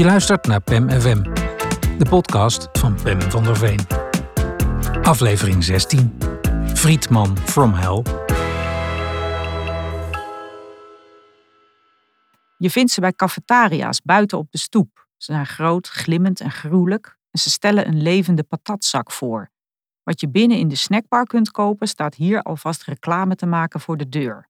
Je luistert naar PEM FM, de podcast van Pem van der Veen. Aflevering 16. Friedman from Hell. Je vindt ze bij cafetaria's buiten op de stoep. Ze zijn groot, glimmend en gruwelijk en ze stellen een levende patatzak voor. Wat je binnen in de snackbar kunt kopen, staat hier alvast reclame te maken voor de deur.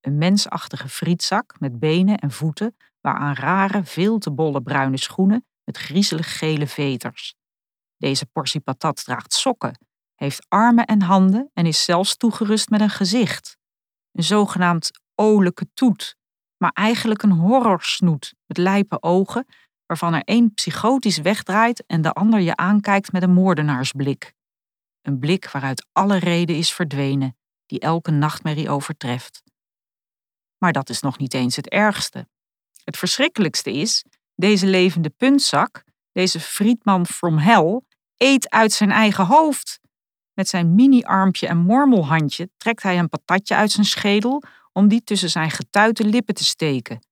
Een mensachtige frietzak met benen en voeten waaraan rare, veel te bolle bruine schoenen met griezelig gele veters. Deze portie patat draagt sokken, heeft armen en handen en is zelfs toegerust met een gezicht. Een zogenaamd olijke toet, maar eigenlijk een horrorsnoet met lijpe ogen, waarvan er één psychotisch wegdraait en de ander je aankijkt met een moordenaarsblik. Een blik waaruit alle reden is verdwenen, die elke nachtmerrie overtreft. Maar dat is nog niet eens het ergste. Het verschrikkelijkste is, deze levende puntzak, deze Friedman from hell, eet uit zijn eigen hoofd. Met zijn mini-armpje en mormelhandje trekt hij een patatje uit zijn schedel om die tussen zijn getuite lippen te steken.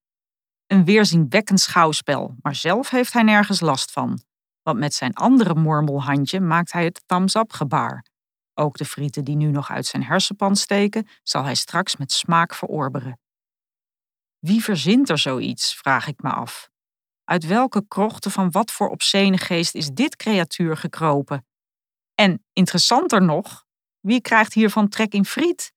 Een weerzinwekkend schouwspel, maar zelf heeft hij nergens last van. Want met zijn andere mormelhandje maakt hij het thumbs up gebaar. Ook de frieten die nu nog uit zijn hersenpan steken, zal hij straks met smaak verorberen. Wie verzint er zoiets, vraag ik me af. Uit welke krochten van wat voor obscene geest is dit creatuur gekropen? En interessanter nog, wie krijgt hiervan trek in friet?